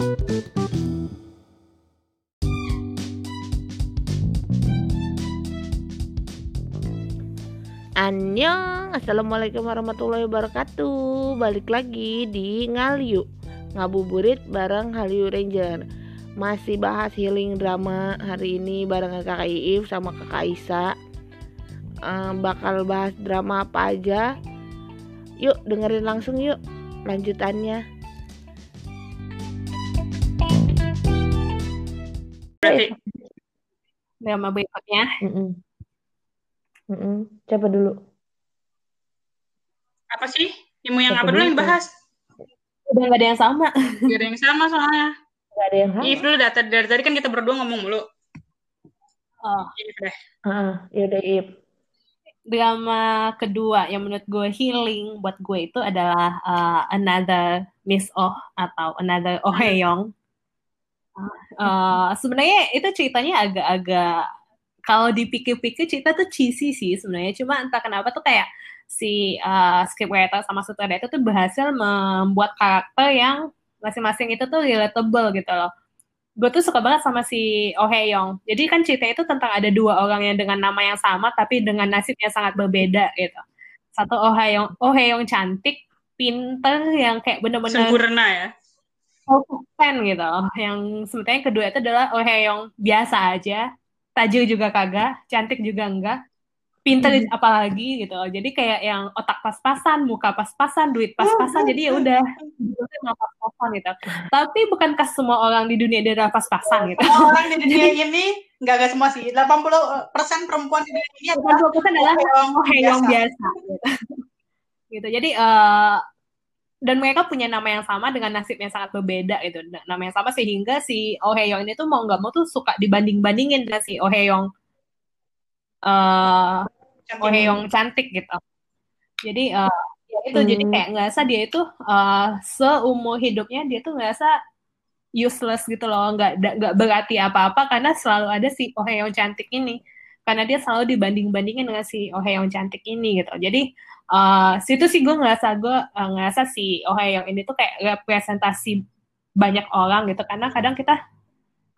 Annyeong, Assalamualaikum warahmatullahi wabarakatuh. Balik lagi di Ngaliu Ngabuburit bareng Haliu Ranger. Masih bahas healing drama hari ini bareng kakak Iif sama kakak Isa uh, Bakal bahas drama apa aja. Yuk dengerin langsung yuk lanjutannya Berarti drama berikutnya mm -mm. Mm -mm. Siapa dulu? apa sih? Ilmu yang apa dulu dulu yang bahas? Udah gak ada yang sama. Gak ada yang sama soalnya. Gak ada yang sama. If dulu dah, dari tadi kan kita berdua ngomong mulu. Oh, If deh. Heeh, yaudah Iif. drama kedua yang menurut gue healing buat gue itu adalah uh, Another Miss Oh atau Another Oh Hyeong. Uh, sebenarnya itu ceritanya agak-agak kalau dipikir-pikir cerita tuh cheesy sih sebenarnya. Cuma entah kenapa tuh kayak si uh, scriptwriter sama sutradara itu tuh berhasil membuat karakter yang masing-masing itu tuh relatable gitu loh. Gue tuh suka banget sama si Oh Hyeong. Jadi kan cerita itu tentang ada dua orang yang dengan nama yang sama tapi dengan nasib yang sangat berbeda gitu. Satu Oh Hyeong, Oh Hyeong cantik, pinter yang kayak bener-bener Sempurna ya. Kompeten gitu. Yang sebenarnya yang kedua itu adalah Oh Hyeong biasa aja, tajir juga kagak, cantik juga enggak, pinter apalagi gitu. Jadi kayak yang otak pas-pasan, muka pas-pasan, duit pas-pasan. Jadi ya udah pas-pasan gitu. Tapi bukankah semua orang di dunia ini adalah pas-pasan gitu? Semua orang di dunia ini, nggak nggak semua sih, 80% perempuan di dunia ini adalah 80% adalah Oh Hyeong biasa. biasa gitu. gitu. Jadi eh dan mereka punya nama yang sama dengan nasib yang sangat berbeda gitu. Nama yang sama sehingga si Oh Hyeong ini tuh mau nggak mau tuh suka dibanding-bandingin dengan si Oh Hyeong eh Cantik. Oh Hyeong cantik gitu. Jadi eh ya itu jadi Hmm. kayak ngerasa dia itu eh seumur hidupnya dia tuh ngerasa useless gitu loh, nggak nggak berarti apa-apa karena selalu ada si Oh Hyeong cantik ini. Karena dia selalu dibanding-bandingin dengan si Oh Hyeong cantik ini gitu. Jadi eh situ sih gue ngerasa gue eh, ngerasa si Oh Hyeong ini tuh kayak representasi banyak orang gitu. Karena kadang kita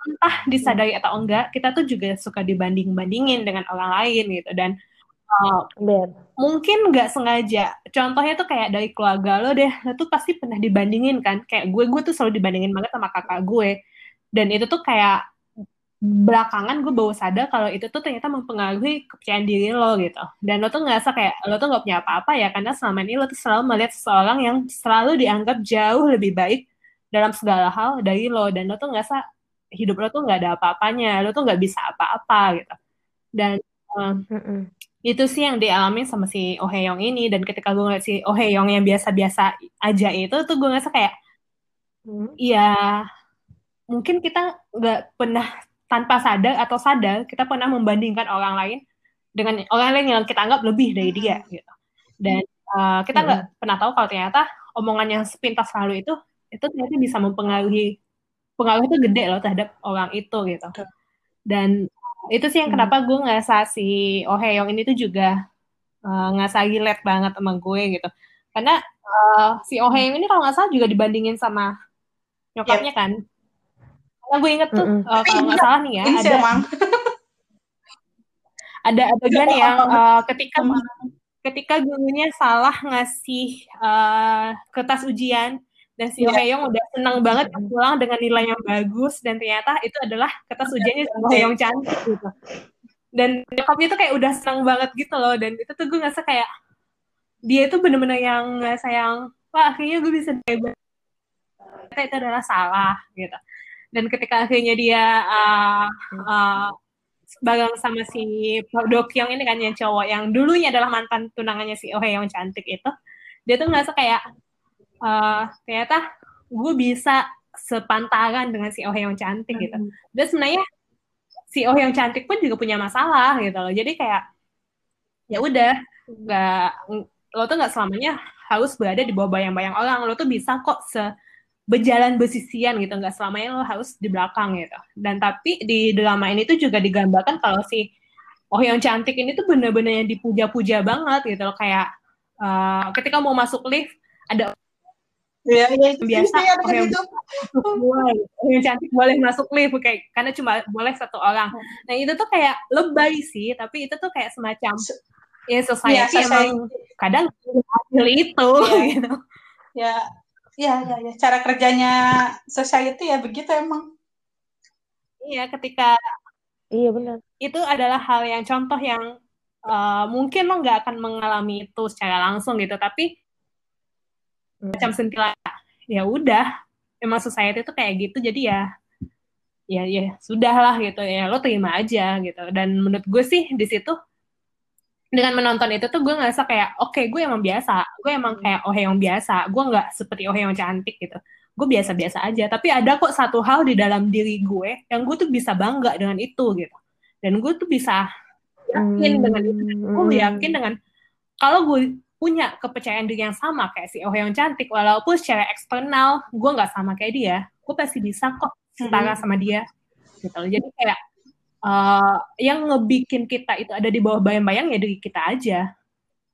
entah disadari atau enggak kita tuh juga suka dibanding-bandingin dengan orang lain gitu. Dan Ben. mungkin nggak sengaja. Contohnya tuh kayak dari keluarga lo deh lo tuh pasti pernah dibandingin kan? Kayak gue gue tuh selalu dibandingin banget sama kakak gue. Dan itu tuh kayak belakangan gue baru sadar kalau itu tuh ternyata mempengaruhi kepercayaan diri lo gitu dan lo tuh ngerasa kayak lo tuh nggak punya apa-apa ya karena selama ini lo tuh selalu melihat seseorang yang selalu dianggap jauh lebih baik dalam segala hal dari lo dan lo tuh ngerasa hidup lo tuh nggak ada apa-apanya lo tuh nggak bisa apa-apa gitu dan Mm-mm. itu sih yang dialami sama si Oh Hyeong ini dan ketika gue ngeliat si Oh Hyeong yang biasa-biasa aja itu tuh gue ngerasa kayak Hmm. ya mungkin kita nggak pernah tanpa sadar atau sadar kita pernah membandingkan orang lain dengan orang lain yang kita anggap lebih dari dia gitu. Dan uh, kita nggak pernah tahu kalau ternyata omongan yang sepintas lalu itu itu ternyata bisa mempengaruhi pengaruh itu gede loh terhadap orang itu gitu. Dan itu sih yang Hmm. kenapa gue ngerasa si Oh Hyeong ini tuh juga uh, ngerasa relate banget sama gue gitu. Karena uh, si Oh Hyeong ini kalau nggak salah juga dibandingin sama nyokapnya kan karena gue inget tuh Mm-mm. uh, kalau nggak salah nih ya ada emang. ada adegan yang uh, ketika ketika gurunya salah ngasih uh, kertas ujian dan si Iya. Hyeong udah senang banget pulang dengan nilai yang bagus dan ternyata itu adalah kertas ujiannya si Hyeong cantik gitu. Dan nyokapnya tuh kayak udah senang banget gitu loh dan itu tuh gue ngerasa kayak dia itu bener-bener yang ngerasa yang wah akhirnya gue bisa bebas ternyata itu adalah salah gitu dan ketika akhirnya dia uh, uh, bareng sama si Park Do Kyung ini kan yang cowok yang dulunya adalah mantan tunangannya si Oh Hyeong cantik itu dia tuh ngerasa kayak eh, ternyata gue bisa sepantaran dengan si Oh Hyeong cantik gitu. Dan sebenarnya si Oh Hyeong cantik pun juga punya masalah gitu loh. Jadi kayak ya udah nggak lo tuh nggak selamanya harus berada di bawah bayang-bayang orang. Lo tuh bisa kok se berjalan bersisian gitu nggak selamanya lo harus di belakang gitu dan tapi di drama ini tuh juga digambarkan kalau si Oh yang cantik ini tuh bener-bener yang dipuja-puja banget gitu loh kayak uh, ketika mau masuk lift ada Iya, iya. biasa Iya, oh yang boleh yang cantik boleh masuk lift kayak karena cuma boleh satu orang nah itu tuh kayak lebay sih tapi itu tuh kayak semacam ya society Iya, society. emang kadang itu Iya. gitu Ya, ya, ya, ya. Cara kerjanya society ya begitu emang. iya ketika Iya benar. itu adalah hal yang contoh yang uh, mungkin lo nggak akan mengalami itu secara langsung gitu tapi Hmm. macam sentilan ya udah emang society itu kayak gitu jadi ya ya ya sudah lah gitu ya lo terima aja gitu dan menurut gue sih di situ dengan menonton itu tuh gue ngerasa kayak oke gue emang biasa. Gue emang kayak oh yang biasa. Gue nggak seperti oh yang cantik gitu. Gue biasa-biasa aja. Tapi ada kok satu hal di dalam diri gue yang gue tuh bisa bangga dengan itu gitu. Dan gue tuh bisa yakin dengan itu. Hmm. gue yakin dengan kalau gue punya kepercayaan diri yang sama kayak si Oh yang cantik walaupun secara eksternal gue nggak sama kayak dia gue pasti bisa kok setara sama dia gitu jadi kayak eh, yang ngebikin kita itu ada di bawah bayang-bayang ya diri kita aja.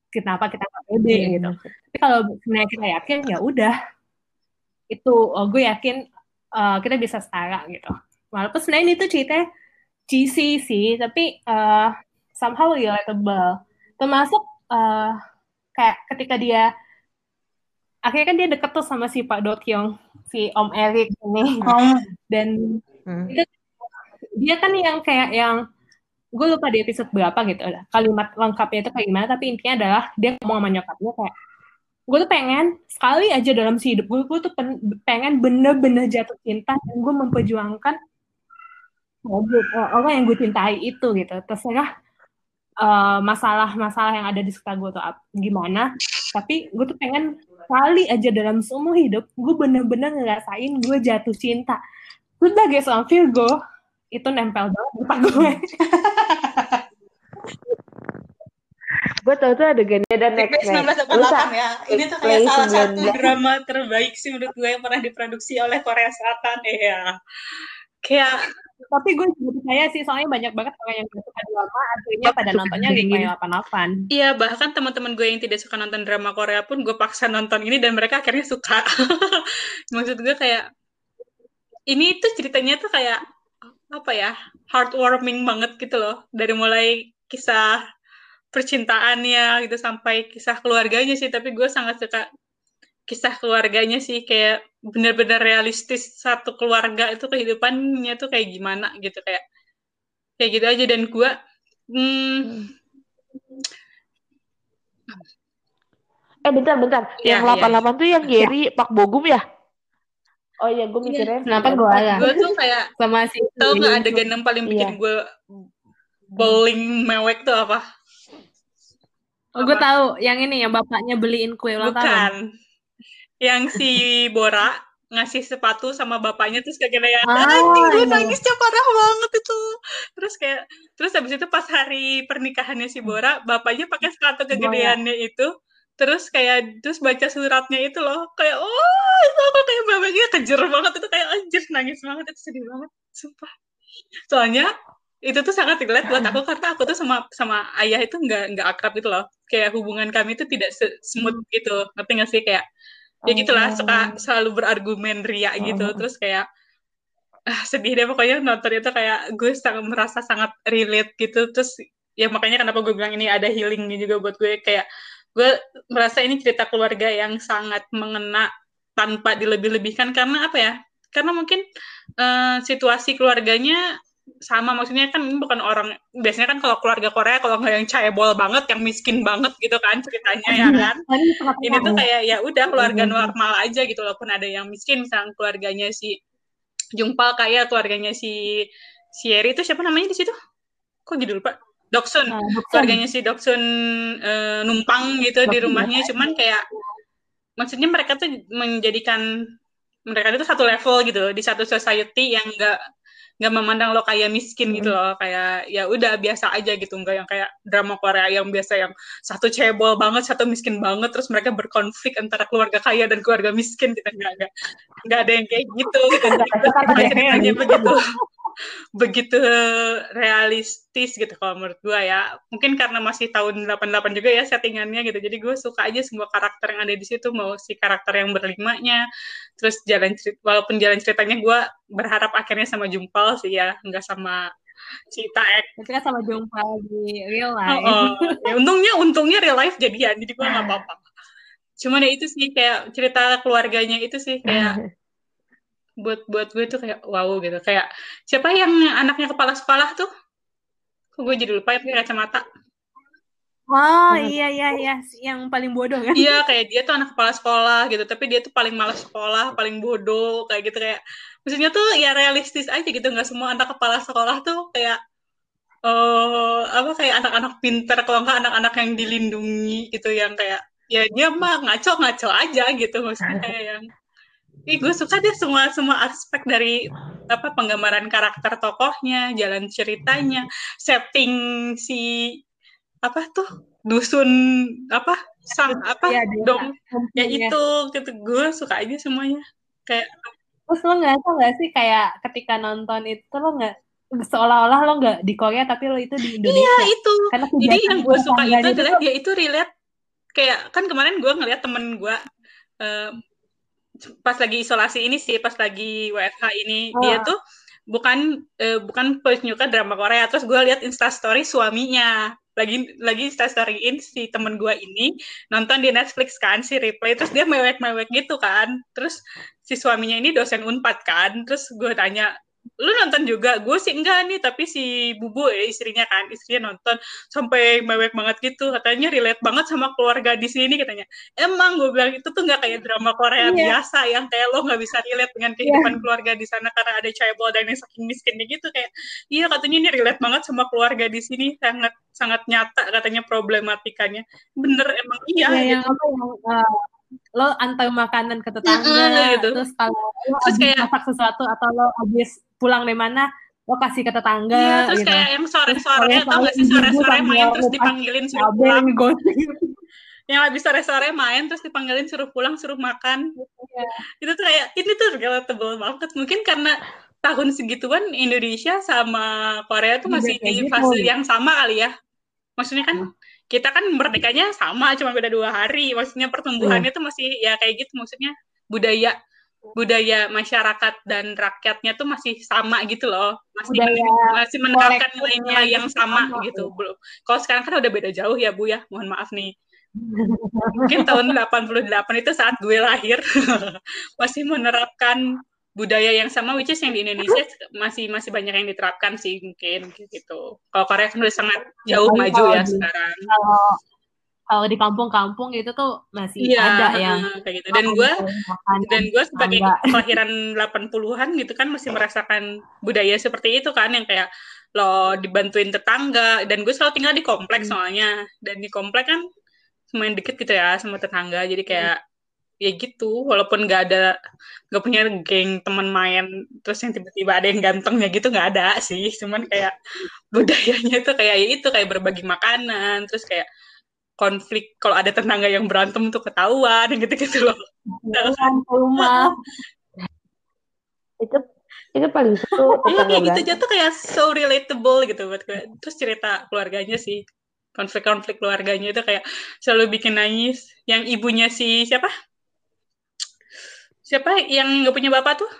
Kenapa kita nggak pede Iya, gitu. tapi kalau sebenarnya kita yakin ya udah. Itu oh, gue yakin eh, kita bisa setara gitu. Walaupun sebenarnya itu ceritanya cheesy sih tapi eh, somehow relatable. Termasuk eh, kayak ketika dia akhirnya kan dia deket tuh sama si Pak Dokyong si Om Erik ini. Oh, dan Hmm. Dia kan yang kayak yang gue lupa di episode berapa gitu. Kalimat lengkapnya itu kayak gimana tapi intinya adalah dia ngomong sama nyokapnya kayak gue tuh pengen sekali aja dalam si hidup gue gue tuh pen- pengen bener-bener jatuh cinta dan gue memperjuangkan orang yang gue cintai itu gitu. Terserah eh, masalah-masalah yang ada di sekitar gue tuh gimana tapi gue tuh pengen kali aja dalam seumur hidup gue bener-bener ngerasain gue jatuh cinta. Sebagai seorang Virgo itu nempel banget di otak gue Gue tau tuh adegannya dan next TP next. 1988 Lusa. ya. Ini tuh kayak salah satu 19. drama terbaik sih menurut gue yang pernah diproduksi oleh Korea Selatan ya. Kayak tapi gue juga percaya sih soalnya banyak banget orang yang gak suka drama akhirnya pada nontonnya Iya. kayak 88 Iya, bahkan teman-teman gue yang tidak suka nonton drama Korea pun gue paksa nonton ini dan mereka akhirnya suka. Maksud gue kayak ini tuh ceritanya tuh kayak apa ya, heartwarming banget gitu loh. Dari mulai kisah percintaannya gitu sampai kisah keluarganya sih, tapi gue sangat suka kisah keluarganya sih kayak benar-benar realistis satu keluarga itu kehidupannya tuh kayak gimana gitu kayak kayak gitu aja dan gue hmm, Eh bentar bentar. Iya, yang iya. 88 tuh yang Gary Pak Bogum ya? Oh iya, gue mikirnya Kenapa gue ada? gue tuh kayak sama si Tahu nggak adegan yang paling bikin Iya. gue bowling mewek tuh apa? oh, gue tahu yang ini yang bapaknya beliin kue ulang tahun Bukan. Yang si Bora ngasih sepatu sama bapaknya terus kayak gini ya. Ah, Anjing gue iya. nangisnya parah banget itu. Terus kayak terus habis itu pas hari pernikahannya si Bora, bapaknya pakai sepatu kegedeannya itu. Terus kayak terus baca suratnya itu loh. Kayak oh itu aku kayak bapaknya kejer banget. Itu kayak anjir nangis banget. Itu sedih banget sumpah. Soalnya itu tuh sangat relate buat aku karena aku tuh sama sama ayah itu nggak nggak akrab gitu loh. Kayak hubungan kami itu tidak smooth gitu. Ngerti nggak sih? Kayak ya gitulah suka selalu berargumen ria gitu. Oh. terus kayak ah, sedih deh. Pokoknya nonton itu kayak gue sangat merasa sangat relate gitu. Terus ya makanya kenapa gue bilang ini ada healingnya juga buat gue. Kayak gue merasa ini cerita keluarga yang sangat mengena tanpa dilebih-lebihkan karena apa ya? Karena mungkin eh, situasi keluarganya sama. Maksudnya kan ini bukan orang biasanya kan kalau keluarga Korea kalau nggak yang caebol banget yang miskin banget gitu kan ceritanya ya kan? Ini tuh kayak ya udah keluarga Mhm. normal aja gitu walaupun ada yang miskin. Misalnya keluarganya si Jungpal kaya keluarganya si si Yeri itu siapa namanya di situ? Kok jadi lupa Doksun. Nah, Doksun. keluarganya si Doksun eh, numpang gitu di Doksun, rumahnya. cuman kayak maksudnya mereka tuh menjadikan mereka itu satu level gitu di satu society yang enggak nggak memandang lo kayak miskin gitu loh. Kayak ya udah biasa aja gitu. Nggak yang kayak drama Korea yang biasa yang satu cebol banget satu miskin banget terus mereka berkonflik antara keluarga kaya dan keluarga miskin gitu. Nggak nggak nggak ada yang kayak gitu. Gitu. Ceritanya begitu begitu realistis gitu kalau menurut gue ya. Mungkin karena masih tahun 88 juga ya settingannya gitu. Jadi gue suka aja semua karakter yang ada di situ mau si karakter yang berlimanya. Terus jalan cerita walaupun jalan ceritanya gue berharap akhirnya sama Jumpal sih ya, nggak sama Cita Ek. Itu kan sama Jumpal di real life. Oh, oh. Ya, untungnya untungnya real life jadian, jadi gue nggak apa-apa. Cuman ya itu sih kayak cerita keluarganya itu sih kayak buat buat gue tuh kayak wow gitu. Kayak siapa yang anaknya kepala sekolah tuh? Kok gue jadi lupa ya pakai kacamata. Oh iya iya iya. Yang paling bodoh kan? iya kayak dia tuh anak kepala sekolah gitu. Tapi dia tuh paling malas sekolah paling bodoh kayak gitu. Kayak maksudnya tuh ya realistis aja gitu. Nggak semua anak kepala sekolah tuh kayak oh apa kayak anak-anak pinter. Kalau nggak anak-anak yang dilindungi gitu yang kayak ya dia mah ngaco ngaco aja gitu maksudnya kayak yang Ih, gue suka deh semua semua aspek dari apa penggambaran karakter tokohnya, jalan ceritanya, setting si apa tuh dusun apa sang apa Iya, desa. dong ya Iya. itu gitu gue suka aja semuanya kayak Terus lo nggak tau nggak sih kayak ketika nonton itu lo nggak seolah-olah lo nggak di Korea tapi lo itu di iya Indonesia. itu Karena jadi yang gue suka itu tetangganya adalah tuh- dia itu relate kayak kan kemarin gue ngeliat temen gue eh, pas lagi isolasi ini sih pas lagi WFH ini Oh. dia tuh bukan eh, bukan penyuka drama Korea. Terus gue lihat instastory suaminya. Lagi lagi instastoryin si temen gue ini nonton di Netflix kan si replay. Terus dia mewek-mewek gitu kan. Terus si suaminya ini dosen unpad kan. Terus gue tanya lu nonton juga? Gue sih enggak nih tapi si bubu ya istrinya kan istrinya nonton. Sampai mewek banget gitu katanya relate banget sama keluarga di sini katanya. Emang gue bilang itu tuh nggak kayak drama Korea Iya. biasa yang kayak lo nggak bisa relate dengan kehidupan keluarga di sana karena ada chaebol dan yang saking miskinnya gitu kayak iya katanya ini relate banget sama keluarga di sini. Sangat sangat nyata katanya problematikanya. Bener emang iya Iya, yang gitu. apa yang eh, lo antar makanan ke tetangga, Heeh, gitu. terus kalau lo Terus kayak- masak sesuatu atau lo habis pulang dari mana, lo kasih ke tetangga Iya, terus gitu. kayak yang sore-sore Terus tau gak sih sore-sore main terus dipanggilin suruh pulang yang habis sore-sore main terus dipanggilin suruh pulang suruh makan Iya. itu tuh kayak ini tuh relatable banget mungkin karena tahun segituan Indonesia sama Korea tuh masih di gitu. fase yang sama kali ya maksudnya kan kita kan merdekanya sama cuma beda dua hari. Maksudnya pertumbuhannya tuh masih ya kayak gitu. Maksudnya budaya budaya masyarakat dan rakyatnya tuh masih sama gitu loh. Masih Budaya men- masih menerapkan nilai-nilai yang sama sama, gitu. Belum. Kalau sekarang kan udah beda jauh ya Bu ya. Mohon maaf nih. Mungkin tahun 88 itu saat gue lahir. Masih menerapkan budaya yang sama which is yang di Indonesia masih masih banyak yang diterapkan sih mungkin gitu. Kalau Korea kan udah sangat jauh Tapi maju ya di- sekarang. Kalau kalau di kampung-kampung itu tuh masih iya ada yang kayak gitu. Dan gue dan gue sebagai kelahiran 80-an gitu kan masih merasakan budaya seperti itu kan yang kayak lo dibantuin tetangga. Dan gue selalu tinggal di kompleks soalnya. Dan di komplek kan lumayan deket gitu ya sama tetangga. Jadi kayak ya gitu walaupun nggak ada nggak punya geng teman main terus yang tiba-tiba ada yang gantengnya gitu nggak ada sih cuman kayak budayanya itu kayak ya itu kayak berbagi makanan terus kayak konflik kalau ada tetangga yang berantem tuh ketahuan gitu-gitu loh rumah. itu itu paling seru Iya tetangga kayak gitu berantem. aja tuh kayak so relatable gitu buat gue. Terus cerita keluarganya sih konflik-konflik keluarganya itu kayak selalu bikin nangis. Yang ibunya si siapa? Siapa yang nggak punya bapak tuh?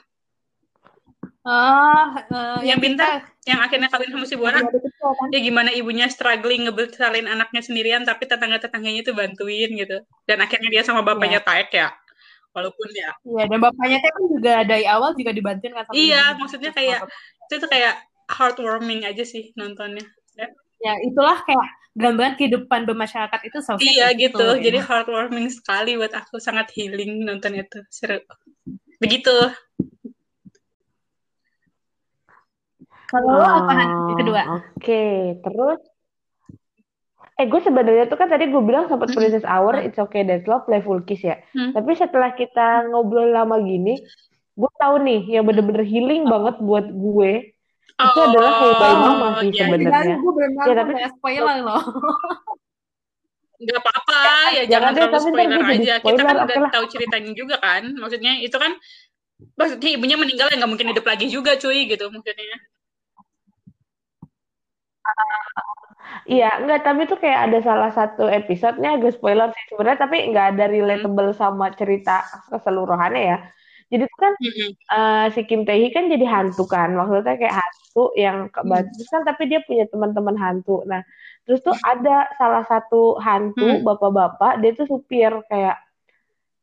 Ah, eh, Yang pintar, yang akhirnya kawin sama si. Yang kecil kan. Ya gimana ibunya struggling ngebesalin anaknya sendirian tapi tetangga-tetangganya itu bantuin gitu. Dan akhirnya dia sama bapaknya taek ya. Walaupun ya Iya, dan bapaknya teh kan juga dari awal juga dibantuin kan sama Iya, maksudnya kayak itu tuh kayak heartwarming aja sih nontonnya. Ya. ya itulah kayak gambaran kehidupan bermasyarakat itu sosial Iya kayak gitu, ya. jadi heartwarming sekali buat aku, sangat healing nonton itu, seru. Begitu. kalau lo apa? Oh, yang kedua Oke, terus eh gue sebenarnya tuh kan tadi gue bilang sempat Mm-mm. Princess Hour, It's Okay That's Love, Playful Kiss ya. Hmm. Tapi setelah kita ngobrol lama gini, gue tahu nih yang bener-bener healing banget buat gue itu adalah Hey Bye Mama sih iya. sebenarnya. gue Ya, nonton tapi- kayak spoiler loh Nggak apa-apa, ya jangan terlalu spoiler aja. Kita kan udah tahu ceritanya juga kan, maksudnya itu kan, maksudnya ibunya meninggal ya nggak mungkin hidup lagi juga cuy gitu maksudnya. Iya, enggak, tapi itu kayak ada salah satu episodenya agak spoiler sih sebenarnya, tapi nggak ada relatable sama cerita keseluruhannya ya. Jadi itu kan uh, si Kim Tae Hee kan jadi hantu kan, maksudnya kayak hantu yang kebagus kan, tapi dia punya teman-teman hantu. Nah, terus tuh ada salah satu hantu hmm. bapak-bapak, dia tuh supir kayak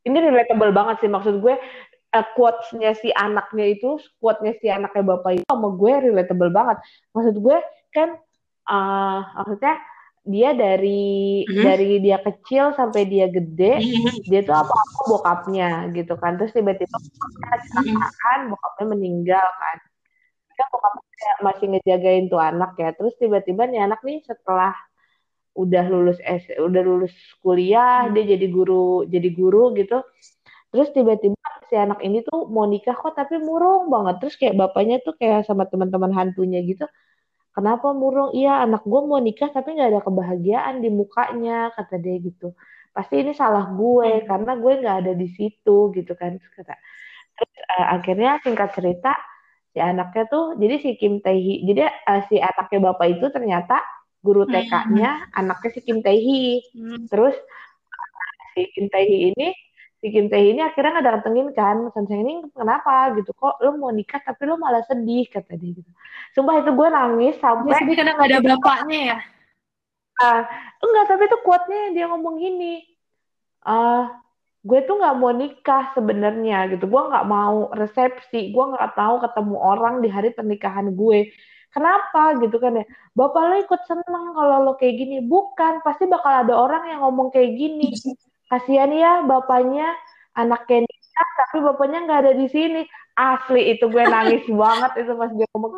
ini relatable banget sih maksud gue uh, quotes-nya si anaknya itu, quote-nya si anaknya bapak itu sama gue relatable banget. Maksud gue kan uh, maksudnya dia dari mm-hmm. dari dia kecil sampai dia gede mm-hmm. dia tuh apa apa bokapnya gitu kan terus tiba-tiba kecelakaan mm-hmm. bokapnya meninggal kan kan bokapnya masih ngejagain tuh anak ya terus tiba-tiba nih anak nih setelah udah lulus S udah lulus kuliah mm-hmm. dia jadi guru jadi guru gitu terus tiba-tiba si anak ini tuh mau nikah kok tapi murung banget terus kayak bapaknya tuh kayak sama teman-teman hantunya gitu kenapa murung iya anak gue mau nikah tapi nggak ada kebahagiaan di mukanya kata dia gitu pasti ini salah gue hmm. karena gue nggak ada di situ gitu kan kata terus uh, akhirnya singkat cerita si anaknya tuh jadi si Kim Tae Hee jadi uh, si anaknya bapak itu ternyata guru. TK-nya hmm. anaknya si Kim Tae Hee hmm. terus si Kim Tae Hee ini si Kim Tae ini akhirnya nggak datengin kan Sanseng ini kenapa? Gitu kok lo mau nikah tapi lo malah sedih kata dia gitu. Sumpah itu gue nangis sampai ya, sedih karena nggak ada bapaknya ya? Uh, enggak tapi itu kuatnya dia ngomong gini uh, gue tuh nggak mau nikah sebenarnya gitu. Gue nggak mau resepsi gue nggak tahu ketemu orang di hari pernikahan gue. Kenapa? Gitu kan ya. Bapak lo ikut seneng kalau lo kayak gini. Bukan pasti bakal ada orang yang ngomong kayak gini kasihan ya bapaknya anaknya nikah tapi bapaknya nggak ada di sini asli itu gue nangis banget itu pas dia ngomong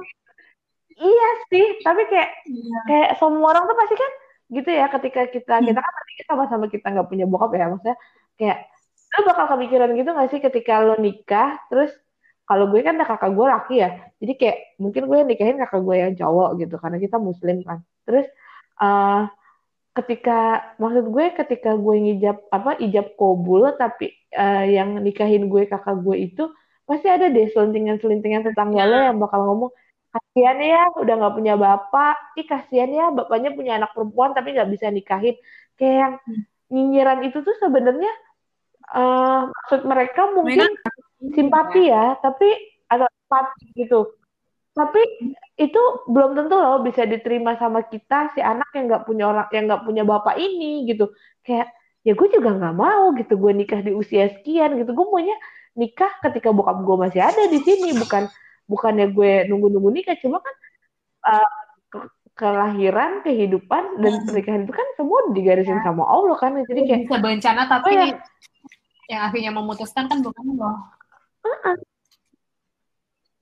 iya sih tapi kayak iya. kayak semua orang tuh pasti kan gitu ya ketika kita hmm. kita kan kita sama-sama kita nggak punya bokap ya maksudnya kayak lo bakal kepikiran gitu gak sih ketika lo nikah terus kalau gue kan ada kakak gue laki ya jadi kayak mungkin gue nikahin kakak gue yang cowok gitu karena kita muslim kan terus uh, ketika maksud gue ketika gue ngijab apa ijab kobul tapi uh, yang nikahin gue kakak gue itu pasti ada deh selentingan-selentingan tetangga lo yang bakal ngomong kasihan ya udah nggak punya bapak. Ih kasihan ya bapaknya punya anak perempuan tapi nggak bisa nikahin. Kayak yang nyinyiran itu tuh sebenarnya uh, maksud mereka mungkin simpati ya tapi ada simpati gitu tapi itu belum tentu loh bisa diterima sama kita si anak yang nggak punya orang yang nggak punya bapak ini gitu kayak ya gue juga nggak mau gitu gue nikah di usia sekian gitu gue maunya nikah ketika bokap gue masih ada di sini bukan bukannya gue nunggu-nunggu nikah cuma kan uh, kelahiran kehidupan dan hmm. pernikahan itu kan semua digarisin ya. sama Allah kan jadi kayak bisa berencana tapi oh ya. yang akhirnya memutuskan kan bukan uh -uh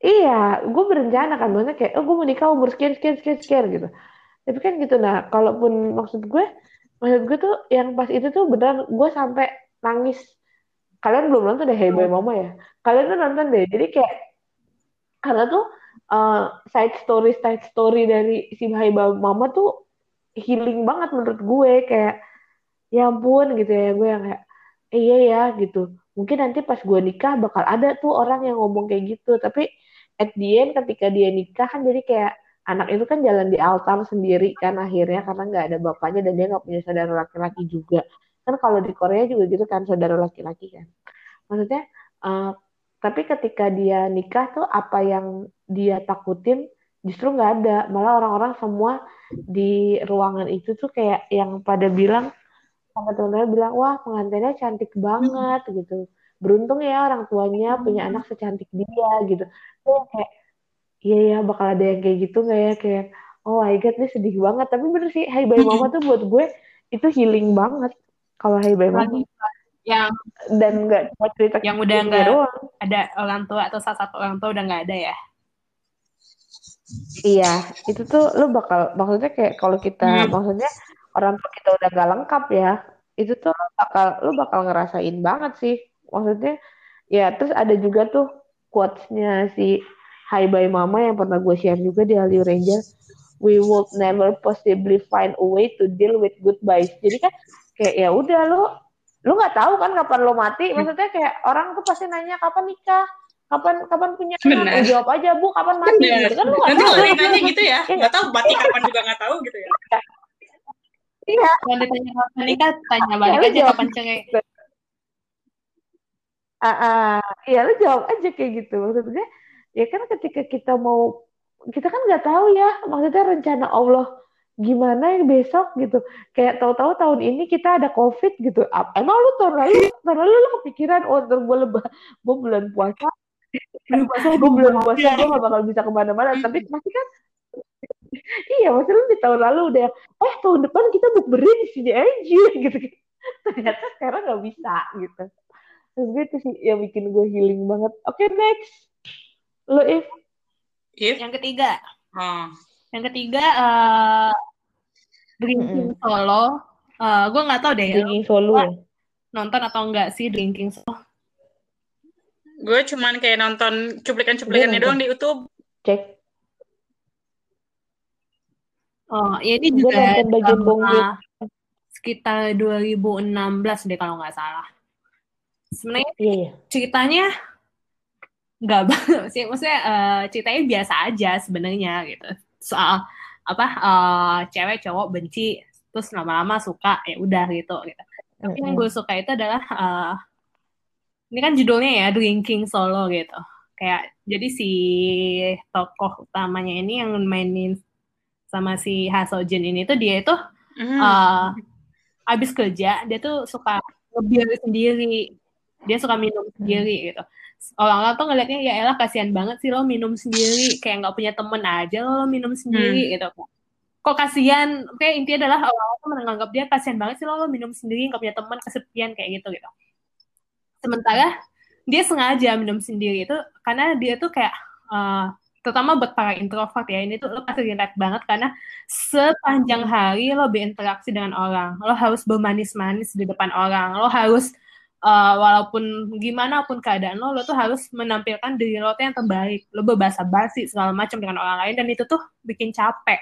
Iya, gue berencana kan, maksudnya kayak, oh gue mau nikah umur sekian, sekian, sekian, sekian gitu. Tapi kan gitu, nah, kalaupun maksud gue, maksud gue tuh yang pas itu tuh benar gue sampai nangis. Kalian belum nonton deh Hey Boy Mama ya? Kalian tuh nonton deh, jadi kayak, karena tuh uh, side story, side story dari si Hey Boy Mama tuh healing banget menurut gue, kayak, ya ampun gitu ya, gue yang kayak, eh, iya ya gitu. Mungkin nanti pas gue nikah bakal ada tuh orang yang ngomong kayak gitu, tapi at the end ketika dia nikah kan jadi kayak anak itu kan jalan di altar sendiri kan akhirnya karena nggak ada bapaknya dan dia nggak punya saudara laki-laki juga. Kan kalau di Korea juga gitu kan saudara laki-laki kan. Maksudnya uh, tapi ketika dia nikah tuh apa yang dia takutin justru nggak ada. Malah orang-orang semua di ruangan itu tuh kayak yang pada bilang sama teman-teman bilang wah pengantinnya cantik banget gitu beruntung ya orang tuanya punya anak secantik dia gitu. Tuh kayak iya ya bakal ada yang kayak gitu nggak ya? Kayak oh my god ini sedih banget. Tapi bener sih Hai Bye Mama tuh buat gue itu healing banget. Kalau Hai Bye Mama. Yang dan nggak cuma cerita yang udah nggak ada orang tua atau salah satu orang tua udah nggak ada ya? Iya itu tuh lo bakal maksudnya kayak kalau kita hmm. maksudnya orang tua kita udah gak lengkap ya itu tuh bakal lo bakal ngerasain banget sih maksudnya ya terus ada juga tuh quotes-nya si Hai Bye Mama yang pernah gue share juga di Hallyu Ranger. We would never possibly find a way to deal with goodbyes. Jadi kan kayak ya udah lo lo nggak tahu kan kapan lo mati. Maksudnya kayak orang tuh pasti nanya kapan nikah? Kapan kapan punya anak jawab aja bu? Kapan mati? Bener. gitu kan lu nggak Nanti tahu. kalau nanya gitu ya, Iya. nggak tahu mati kapan juga nggak tahu gitu ya. iya. Kalau ditanya kapan nikah, tanya balik Ya, aja kapan cerai. Ah ah. iya lu jawab aja kayak gitu. Maksudnya ya kan ketika kita mau kita kan nggak tahu ya maksudnya rencana Allah gimana yang besok gitu. Kayak tahu-tahu tahun ini kita ada covid gitu. Emang lu tahun lalu tahun lalu lu kepikiran oh ntar gue lebah gue bulan puasa gue bulan puasa gue gak bakal bisa ke mana-mana. Tapi pasti kan iya maksudnya lu di tahun lalu udah eh tahun depan kita bukberin di sini aja gitu. Ternyata sekarang nggak bisa gitu terus gue itu sih yang bikin gue healing banget. Oke next. Lo if? If, Yang ketiga, oh. yang ketiga eh drinking solo. Eh gue nggak tahu deh. Ya, drinking solo. Nonton atau enggak sih drinking solo. gue cuman kayak nonton cuplikan-cuplikannya doang di YouTube. cek. Oh, ya ini Gue juga nonton bagian sekitar 2016 deh kalau nggak salah. Sebenarnya iya iya ceritanya nggak banget sih, maksudnya eh, ceritanya biasa aja sebenarnya gitu. Soal apa eh, cewek cowok benci terus lama-lama suka ya udah gitu gitu. Tapi yang gue suka itu adalah eh, ini kan judulnya ya Drinking Solo gitu. Kayak jadi si tokoh utamanya ini yang mainin sama si Hasojin ini tuh dia itu Hmm. eh abis kerja dia tuh suka ngebir sendiri dia suka minum sendiri gitu. Orang-orang tuh ngeliatnya ya elah kasihan banget sih lo minum sendiri kayak nggak punya temen aja lo, lo minum sendiri gitu. Kok kasihan? Kayak intinya adalah orang-orang tuh menganggap dia kasihan banget sih lo, lo minum sendiri nggak punya teman kesepian kayak gitu gitu. Sementara dia sengaja minum sendiri itu karena dia tuh kayak eh, terutama buat para introvert ya ini tuh lo pasti relate banget karena sepanjang hari lo berinteraksi dengan orang lo harus bermanis-manis di depan orang lo harus uh, walaupun gimana pun keadaan lo lo tuh harus menampilkan diri lo tuh yang terbaik. Lo berbahasa basi segala macam dengan orang lain dan itu tuh bikin capek.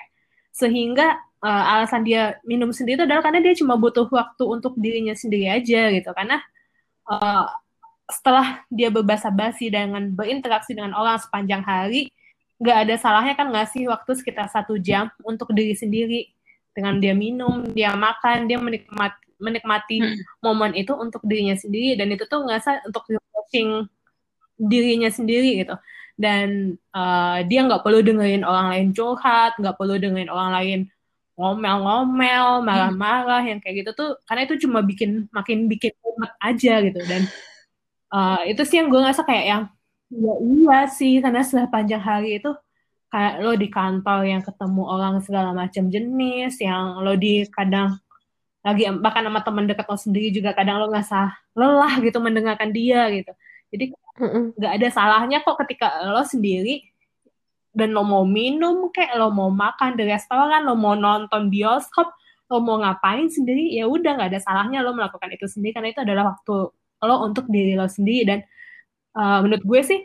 Sehingga uh, alasan dia minum sendiri itu adalah karena dia cuma butuh waktu untuk dirinya sendiri aja gitu. Karena uh, setelah dia berbahasa basi dengan berinteraksi dengan orang sepanjang hari nggak ada salahnya kan ngasih waktu sekitar satu jam untuk diri sendiri. Dengan dia minum dia makan dia menikmati menikmati Hmm. momen itu untuk dirinya sendiri dan itu tuh nggak untuk refreshing dirinya sendiri gitu. Dan uh, dia nggak perlu dengerin orang lain curhat nggak perlu dengerin orang lain ngomel-ngomel marah-marah yang kayak gitu tuh karena itu cuma bikin makin bikin umat aja gitu. Dan uh, itu sih yang gue ngerasa kayak yang ya iya sih karena setelah panjang hari itu kayak lo di kantor yang ketemu orang segala macam jenis yang lo di kadang lagi bahkan sama teman dekat lo sendiri juga kadang lo ngerasa lelah gitu mendengarkan dia gitu. Jadi nggak ada salahnya kok ketika lo sendiri dan lo mau minum kayak lo mau makan di restoran lo mau nonton bioskop lo mau ngapain sendiri ya udah nggak ada salahnya lo melakukan itu sendiri karena itu adalah waktu lo untuk diri lo sendiri. Dan uh, menurut gue sih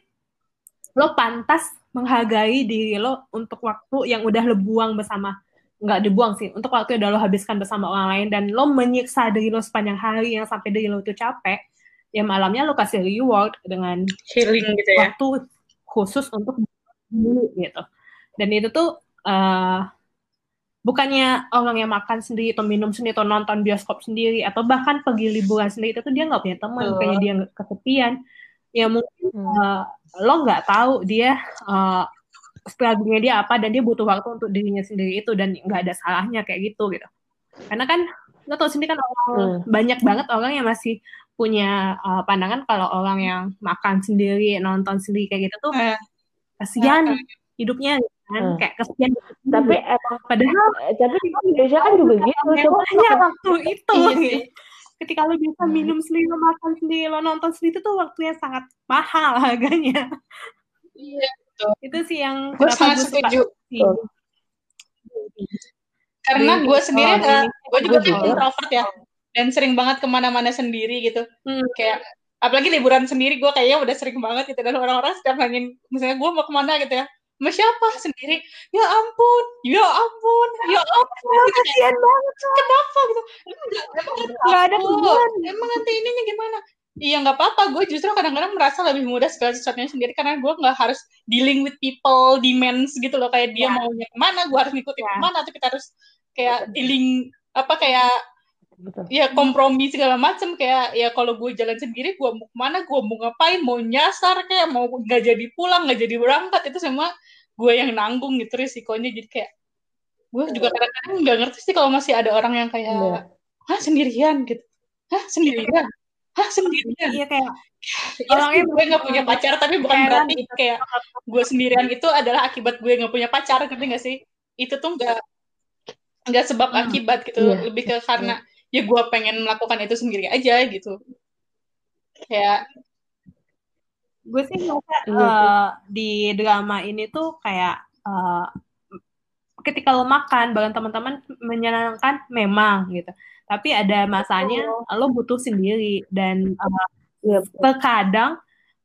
lo pantas menghargai diri lo untuk waktu yang udah lo buang bersama nggak dibuang sih untuk waktu yang udah lo habiskan bersama orang lain dan lo menyiksa diri lo sepanjang hari yang sampai diri lo itu capek ya malamnya lo kasih reward dengan Healing gitu ya. waktu khusus untuk gitu dan itu tuh uh, bukannya orang yang makan sendiri atau minum sendiri atau nonton bioskop sendiri atau bahkan pergi liburan sendiri itu tuh dia nggak punya teman Betul. bukannya dia kesepian ya mungkin Hmm. uh, lo nggak tahu dia uh, struggle-nya dia apa dan dia butuh waktu untuk dirinya sendiri itu dan nggak ada salahnya kayak gitu gitu karena kan lo tau sendiri kan orang Hmm. banyak banget orang yang masih punya uh, pandangan kalau orang yang makan sendiri nonton sendiri kayak gitu tuh Eh, kasihan hidupnya kan Hmm. kayak kasihan tapi emang padahal eh, tapi di Indonesia kan juga gitu mewahnya waktu itu Iya gitu. ketika lo bisa Hmm. minum sendiri lo makan sendiri lo nonton sendiri itu tuh waktu yang sangat mahal harganya Iya. Itu sih yang Gue kenapa sangat setuju. Karena gue sendiri, Oh, adalah- gue juga kan introvert ya. Dan sering banget ke mana-mana sendiri gitu. Hmm. Kayak, apalagi liburan sendiri, gue kayaknya udah sering banget gitu. Dan orang-orang setiap nanyain, misalnya gue mau ke mana gitu ya. Sama siapa? Sendiri. Ya ampun, ya ampun, ya ampun. Gitu, kayak, kasihan banget kenapa gitu? Emang Nggak ada tujuan. Emang nanti ininya gimana? Iya nggak apa-apa. Gue justru kadang-kadang merasa lebih mudah segala sesuatunya sendiri karena gue nggak harus dealing with people demands gitu loh. Kayak dia Ya. maunya ke mana gue harus ngikutin Ya. ke mana. Atau kita harus kayak dealing apa kayak betul. ya kompromi segala macam kayak ya kalau gue jalan sendiri gue mau ke mana gue mau ngapain mau nyasar kayak mau nggak jadi pulang nggak jadi berangkat. Itu semua gue yang nanggung gitu risikonya. Jadi kayak gue juga kadang-kadang nggak ngerti sih kalau masih ada orang yang kayak Iya. hah sendirian? gitu. Hah sendirian hah sendirian? Iya kayak ya Orangnya gue nggak punya pacar tapi bukan heran berarti gitu. kayak gue sendirian itu adalah akibat gue nggak punya pacar ngerti nggak sih? Itu tuh nggak nggak sebab Hmm. akibat gitu. Iya. lebih ke karena ya gue pengen melakukan itu sendiri aja gitu. Kayak gue sih merasa eh, di drama ini tuh kayak eh, ketika lo makan bareng teman-teman menyenangkan memang gitu tapi ada masanya lo butuh sendiri dan eh, Iya, terkadang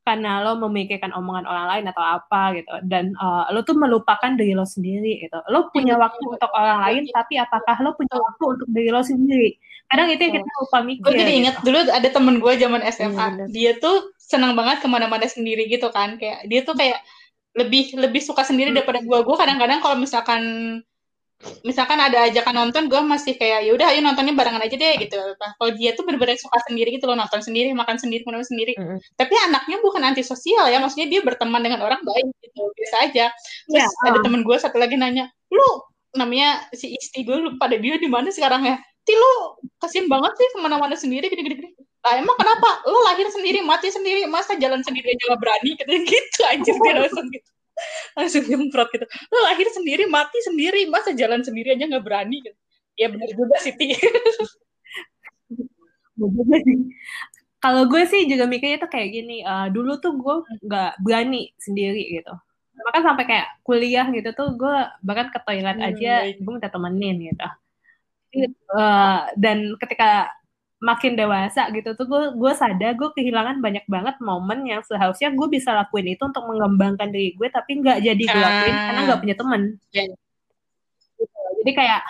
karena lo memikirkan omongan orang lain atau apa gitu dan eh, lo tuh melupakan diri lo sendiri gitu. Lo punya Iya, waktu untuk orang lain tapi apakah lo punya waktu untuk diri lo sendiri? Kadang itu yang kita lupa mikir gue jadi gitu. ingat dulu ada temen gue zaman Iya, SMA dia tuh senang banget ke mana-mana sendiri gitu kan. Kayak dia tuh kayak lebih lebih suka sendiri Hmm. daripada gue gue kadang-kadang kalau misalkan misalkan ada ajakan nonton gue masih kayak ya udah ayo nontonnya barengan aja deh gitu. Kalau dia tuh bener-bener suka sendiri gitu loh nonton sendiri makan sendiri minum sendiri. Mm-mm. tapi anaknya bukan antisosial ya maksudnya dia berteman dengan orang baik gitu biasa aja. Terus Ya, ada ah. temen gue satu lagi nanya lu namanya si isti gue lupa deh dia di mana sekarang ya? Ti lu kasian banget sih ke mana-mana sendiri gini-gini gini lah emang kenapa? Lu lahir sendiri mati sendiri masa jalan sendiri aja gak berani? Katanya gitu anjir dia langsung gitu langsung nyemprot gitu lu lahir sendiri mati sendiri masa jalan sendiri aja nggak berani gitu ya benar juga sih Ti. Kalau gue sih juga mikirnya tuh kayak gini, eh, dulu tuh gue nggak berani sendiri gitu. Bahkan sampai kayak kuliah gitu tuh gue bahkan ke toilet Hmm, aja baik. gue minta temenin gitu. Eh, dan ketika makin dewasa gitu tuh gue gue sadar gue kehilangan banyak banget momen yang seharusnya gue bisa lakuin itu untuk mengembangkan diri gue tapi nggak jadi gue lakuin Ah. karena nggak punya temen. Ya. Gitu. Jadi kayak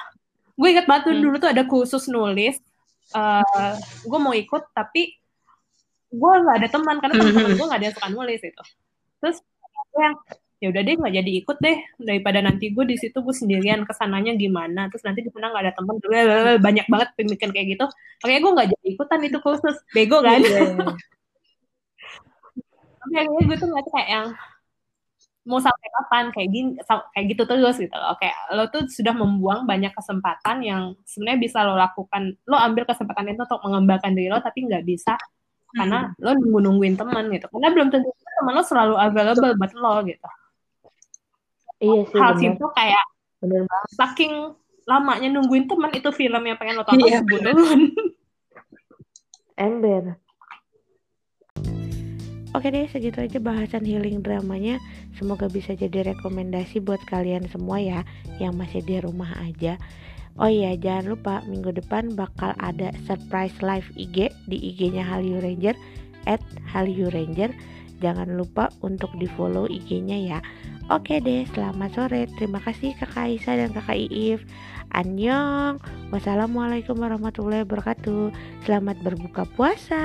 gue inget banget Hmm. dulu tuh ada kursus nulis, eh gue mau ikut tapi gue nggak ada teman karena teman-teman Mhm. gue nggak ada yang suka nulis itu. Terus gue yang ya udah deh nggak jadi ikut deh. Daripada nanti gue di situ gue sendirian ke sananya gimana? Terus nanti di sana nggak ada blablabla, banyak banget pemikiran kayak gitu. Makanya gue nggak jadi ikutan itu kursus bego kan? Iya. tapi akhirnya gue tuh ngeliat kayak yang mau sampai kapan? Kayak gini kayak gitu terus gitu loh. Kayak lo tuh sudah membuang banyak kesempatan yang sebenarnya bisa lo lakukan. Lo ambil kesempatan itu untuk mengembangkan diri lo tapi nggak bisa karena lo nunggu nungguin teman gitu. Karena belum tentu teman lo selalu available buat lo gitu Iya sih hal benar. simpel kayak Bener banget. saking lamanya nungguin teman itu film yang pengen lo tonton Iya, sebut duluan Ember. Oke deh, segitu aja bahasan healing dramanya. Semoga bisa jadi rekomendasi buat kalian semua ya yang masih di rumah aja. Oh iya, jangan lupa minggu depan bakal ada surprise live IG di IG-nya Hallyu Ranger at Hallyu Ranger. Jangan lupa untuk di follow IG-nya ya. Oke deh, selamat sore. Terima kasih Kakak Aisyah dan Kakak Iif. Annyeong. Wassalamualaikum warahmatullahi wabarakatuh. Selamat berbuka puasa.